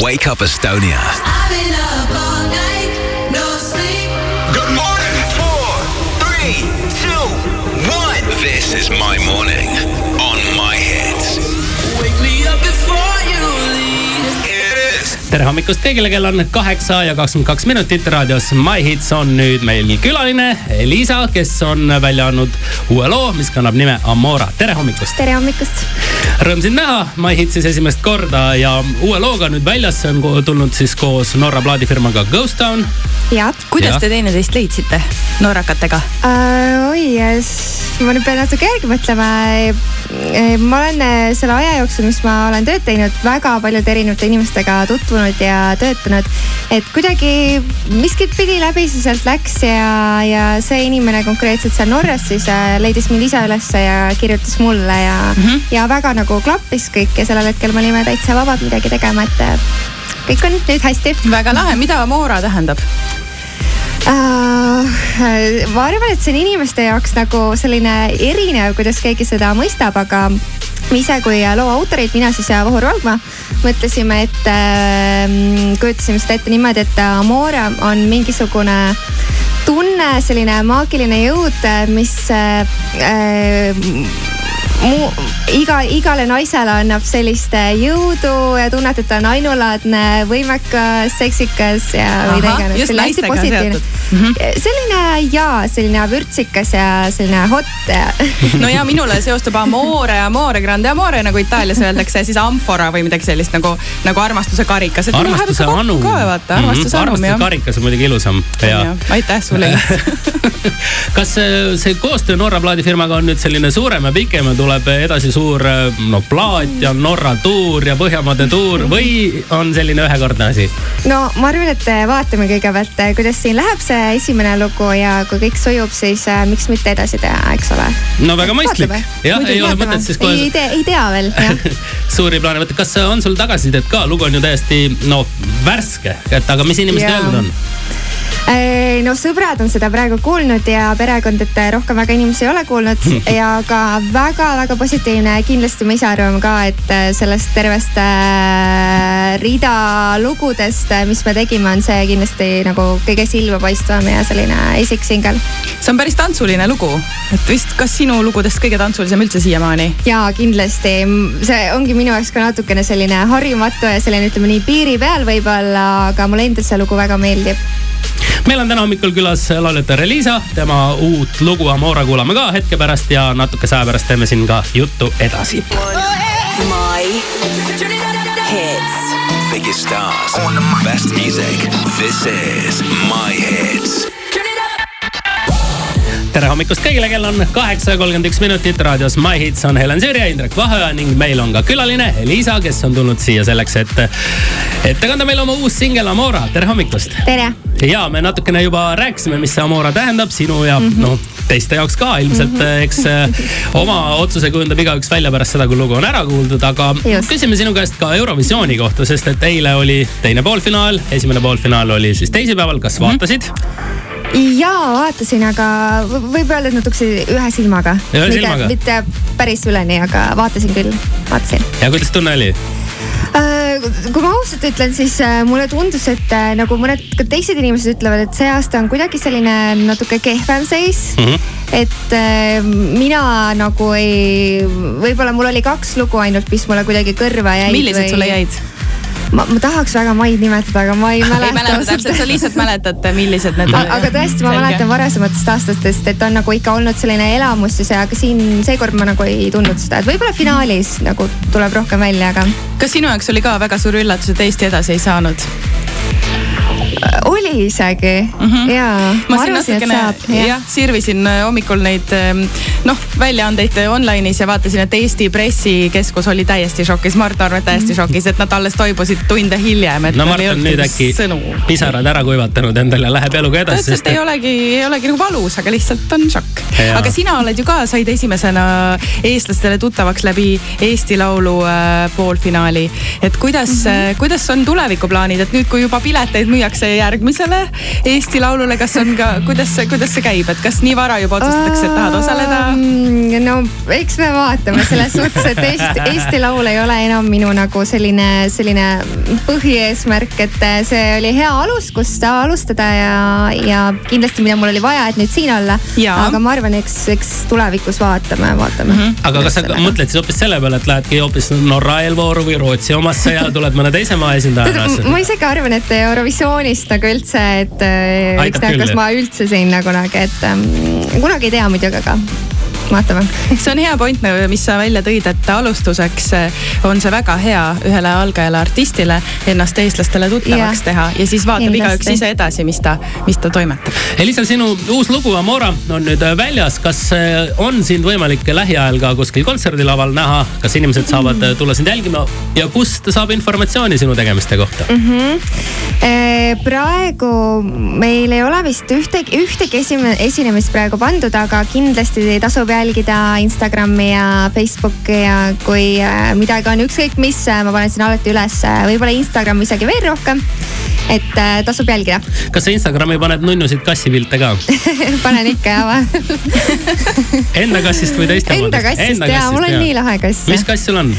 Wake Up Estonia. I've been up all night, no sleep. Good morning. Four, three, two, one. This is my morning tere hommikust kõigile, kell on kaheksa ja kakskümmend kaks minutit raadios My Hits on nüüd meil külaline Liisa, kes on välja andnud uue loo, mis kannab nime Amora. tere hommikust! tere hommikust! Rõõm sind näha My Hitsis esimest korda ja uue looga nüüd väljas, see on tulnud siis koos Norra plaadifirmaga Ghost Town. ja kuidas Jah. te teineteist leidsite norrakatega? uh,, oi, ma nüüd pean natuke järgi mõtlema. Ma olen äh, selle aja jooksul, mis ma olen tööd teinud, väga paljude erinevate inimestega tutvunud ja töötanud. et kuidagi miskit pidi läbi see sealt läks ja, ja see inimene konkreetselt seal Norras siis äh, leidis mind ise ülesse ja kirjutas mulle ja mm, -hmm. ja väga nagu klappis kõik ja sellel hetkel me olime täitsa vabad midagi tegema, et kõik on nüüd hästi väga lahe, mida Moora tähendab? Uh, ma arvan, et see on inimeste jaoks nagu selline erinev, kuidas keegi seda mõistab, aga me ise kui loo autorid, mina siis ja Vahur Valgma mõtlesime, et äh, kujutasime seda ette niimoodi, et Amore on mingisugune tunne, selline maagiline jõud, mis äh, äh, mu, iga, igale naisele annab sellist äh, jõudu ja tunnet, et ta on ainulaadne, võimekas, seksikas ja mida iganes. just naistega seotud. -hmm. selline jaa, selline vürtsikas ja selline hot ja no ja minule seostub Amore, Amore, Grande Amore nagu Itaalias öeldakse, siis amfora või midagi sellist nagu, nagu armastuse karikas. armastuse anu. ka vaata, armastuse anum armastuse jah. karikas on muidugi ilusam ja aitäh sulle. kas see, see koostöö Norra plaadifirmaga on nüüd selline suurem ja pikem ja tuleb edasi suur no plaat ja Norra tuur ja Põhjamaade tuur või on selline ühekordne asi? no ma arvan, et vaatame kõigepealt, kuidas siin läheb see esimene lugu ja kui kõik sujub, siis äh, miks mitte edasi teha, eks ole. no väga mõistlik. jah, ei ole mõtet siis ei kohe tea, ei tea veel jah. suuri plaane võtta. kas on sul tagasisidet ka, lugu on ju täiesti no värske, et aga mis inimesed öelnud on? Äh, no sõbrad on seda praegu kuulnud ja perekond, et rohkem väga inimesi ei ole kuulnud ja ka väga-väga positiivne. kindlasti me ise arvame ka, et äh, sellest tervest äh, rida lugudest, mis me tegime, on see kindlasti nagu kõige silmapaistvam ja selline esiksingel. see on päris tantsuline lugu, et vist, kas sinu lugudest kõige tantsulisem üldse siiamaani? ja kindlasti, see ongi minu jaoks ka natukene selline harjumatu ja selline, ütleme nii piiri peal võib-olla, aga mulle endale see lugu väga meeldib. Meil on täna hommikul külas lauljatar Elisa, tema uut lugu Amora kuulame ka hetke pärast ja natukese aja pärast teeme siin ka juttu edasi. Biggest stars. Best music. This is my hits. Tere hommikust kõigile, kell on kaheksa ja kolmkümmend üks minutit, raadios My Hits on Helen Sirje, Indrek Vaheoja ning meil on ka külaline Elisa, kes on tulnud siia selleks, et ette kanda meile oma uus singel Amora, tere hommikust. tere. ja me natukene juba rääkisime, mis see Amora tähendab sinu ja mm -hmm. noh, teiste jaoks ka ilmselt mm, -hmm. eks eh, oma otsuse kujundab igaüks välja pärast seda, kui lugu on ära kuuldud, aga Just. küsime sinu käest ka Eurovisiooni kohta, sest et eile oli teine poolfinaal, esimene poolfinaal oli siis teisipäeval, kas vaatasid mm? -hmm jaa, vaatasin, aga võib öelda, et natukese ühe silmaga. Silmaga? mitte päris üleni, aga vaatasin küll, vaatasin. ja kuidas tunne oli? kui ma ausalt ütlen, siis äh, mulle tundus, et äh, nagu mõned ka teised inimesed ütlevad, et see aasta on kuidagi selline natuke kehvem seis mm. -hmm. et äh, mina nagu ei, võib-olla mul oli kaks lugu ainult, mis mulle kuidagi kõrva jäid. millised sulle jäid? Ma, ma tahaks väga maid nimetada, aga ma ei mäleta. ei mäleta täpselt, sa lihtsalt mäletad, millised need A- aga tõesti, ma mäletan varasematest aastatest, et on nagu ikka olnud selline elamus ja see, aga siin seekord ma nagu ei tundnud seda, et võib-olla finaalis nagu tuleb rohkem välja, aga kas sinu jaoks oli ka väga suur üllatus, et Eesti edasi ei saanud? Äh, oli isegi mm -hmm. ja ma siin natukene saab. jah, sirvisin äh, hommikul neid ähm, noh, väljaandeid äh, online'is ja vaatasin, et Eesti pressikeskus oli täiesti šokis, Mart Arvet täiesti šokis, et nad alles toibusid tunde hiljem, et no Mart ei on nüüd äkki sõnu. pisarad ära kuivatanud endale ja läheb eluga ta edasi, ütles, sest et ei olegi, ei olegi nagu valus, aga lihtsalt on šokk. Jaa. aga sina oled ju ka, said esimesena eestlastele tuttavaks läbi Eesti Laulu äh, poolfinaali. et kuidas mm, -hmm. kuidas on tulevikuplaanid, et nüüd, kui juba pileteid müüakse järgmise alustusele Eesti Laulule, kas on ka, kuidas see, kuidas see käib, et kas nii vara juba otsustatakse, et tahad osaleda? no eks me vaatame selles suhtes, et Eesti, Eesti Laul ei ole enam minu nagu selline, selline põhieesmärk, et see oli hea alus, kust alustada ja, ja kindlasti, mida mul oli vaja, et nüüd siin olla. aga ma arvan, eks, eks tulevikus vaatame, vaatame mm. -hmm. aga kas sa mõtled siis hoopis selle peale, et lähedki hoopis Norra eelvooru või Rootsi omasse ja tuled mõne teise maa esindajana? ma isegi arvan, et Eurovisioonist nagu üldse, et äh, eks näe, kas ma üldse sinna kunagi, et ähm, kunagi ei tea muidugi, aga vaatame. see on hea point, nagu, mis sa välja tõid, et alustuseks eh, on see väga hea ühele algajale artistile ennast eestlastele tuttavaks ja. teha ja siis vaatab igaüks ise edasi, mis ta, mis ta toimetab. Elisa, sinu uus lugu Amora on nüüd eh, väljas, kas eh, on sind võimalik lähiajal ka kuskil kontserdilaval näha, kas inimesed saavad mm -hmm. tulla sind jälgima ja kust saab informatsiooni sinu tegemiste kohta mm? -hmm. praegu meil ei ole vist ühtegi, ühtegi esinemist praegu pandud, aga kindlasti tasub jälgida jälgida Instagrami ja Facebooki ja kui äh, midagi on ükskõik mis, äh, ma panen sinna alati üles, äh, võib-olla Instagram isegi veel rohkem. et tasub jälgida. kas sa Instagrami paned nunnusid kassipilte ka panen ikka ja vahel Enda kassist või teiste omast? Enda kassist ja, mul on nii lahe kass. mis kass sul on?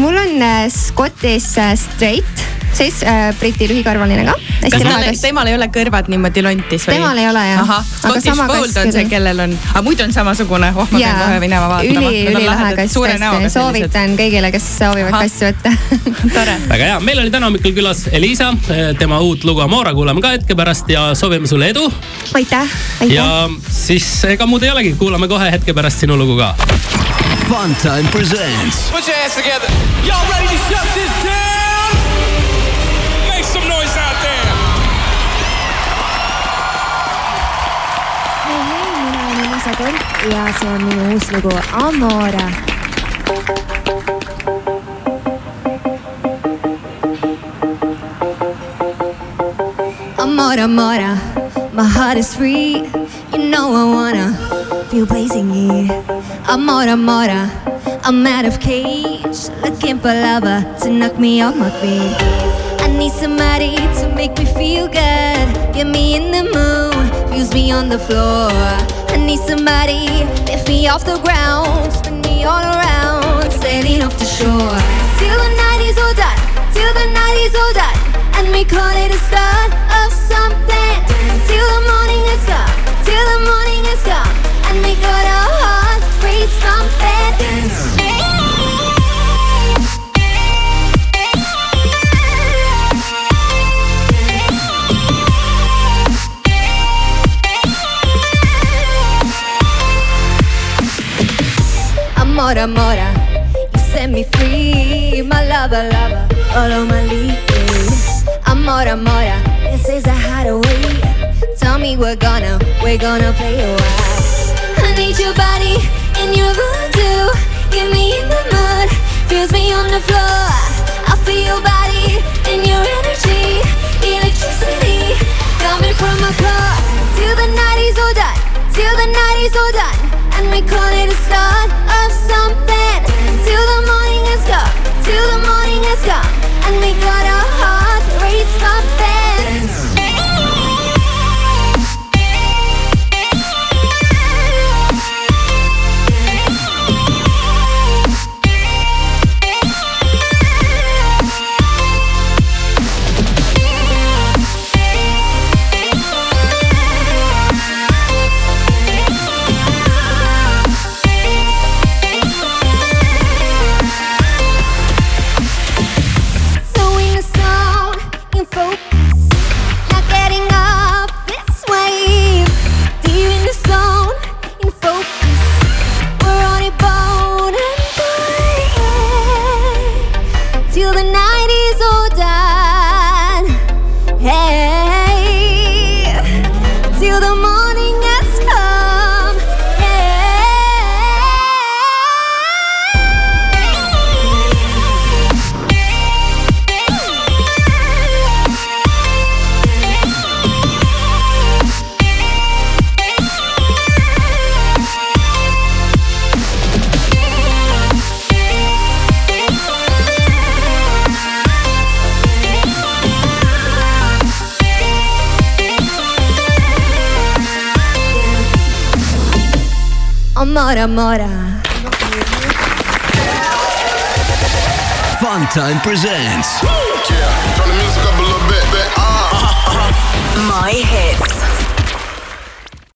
mul on Scottish Straight siis äh, Briti lühikarvaline ka. Temal, temal ei ole kõrvad niimoodi lontis või? temal ei ole jah. Scottish Fold on see, kellel on, aga muidu on samasugune, oh ma pean kohe minema vaatama. üli, ülilahe kass tõesti, soovitan kõigile, kes soovivad kassi võtta tore. väga hea, meil oli täna hommikul külas Elisa, tema uut lugu Amora kuulame ka hetke pärast ja soovime sulle edu. aitäh, aitäh. ja siis ega muud ei olegi, kuulame kohe hetke pärast sinu lugu ka. Funtime presents. Put your hands together. Y'all ready to shut this down? Some noise out there. hei, hei, mina olen Elisa Kont ja see on minu uus lugu Amore. Amore, amore, my heart is free. You know I wanna feel blazing here. Amore, amore, I'm out of cage, looking for lover to knock me off my feet. Somebody to make me feel good. Get me in the mood, fuse me on the floor. I need somebody, lift me off the ground, spin me all around, sailing off the shore. Till the night is all done, till the night is all done, and we call it a start of something. Mora, mora, you set me free My lover, lover, follow my lead. Amora, amora, this is a hideaway. Tell me we're gonna, we're gonna play a while I need your body and your voodoo. Get me in the mood, feels me on the floor Mora, Mora. Fun Time presents Yeah, turn the music up a little bit, bit. Ah. My hits.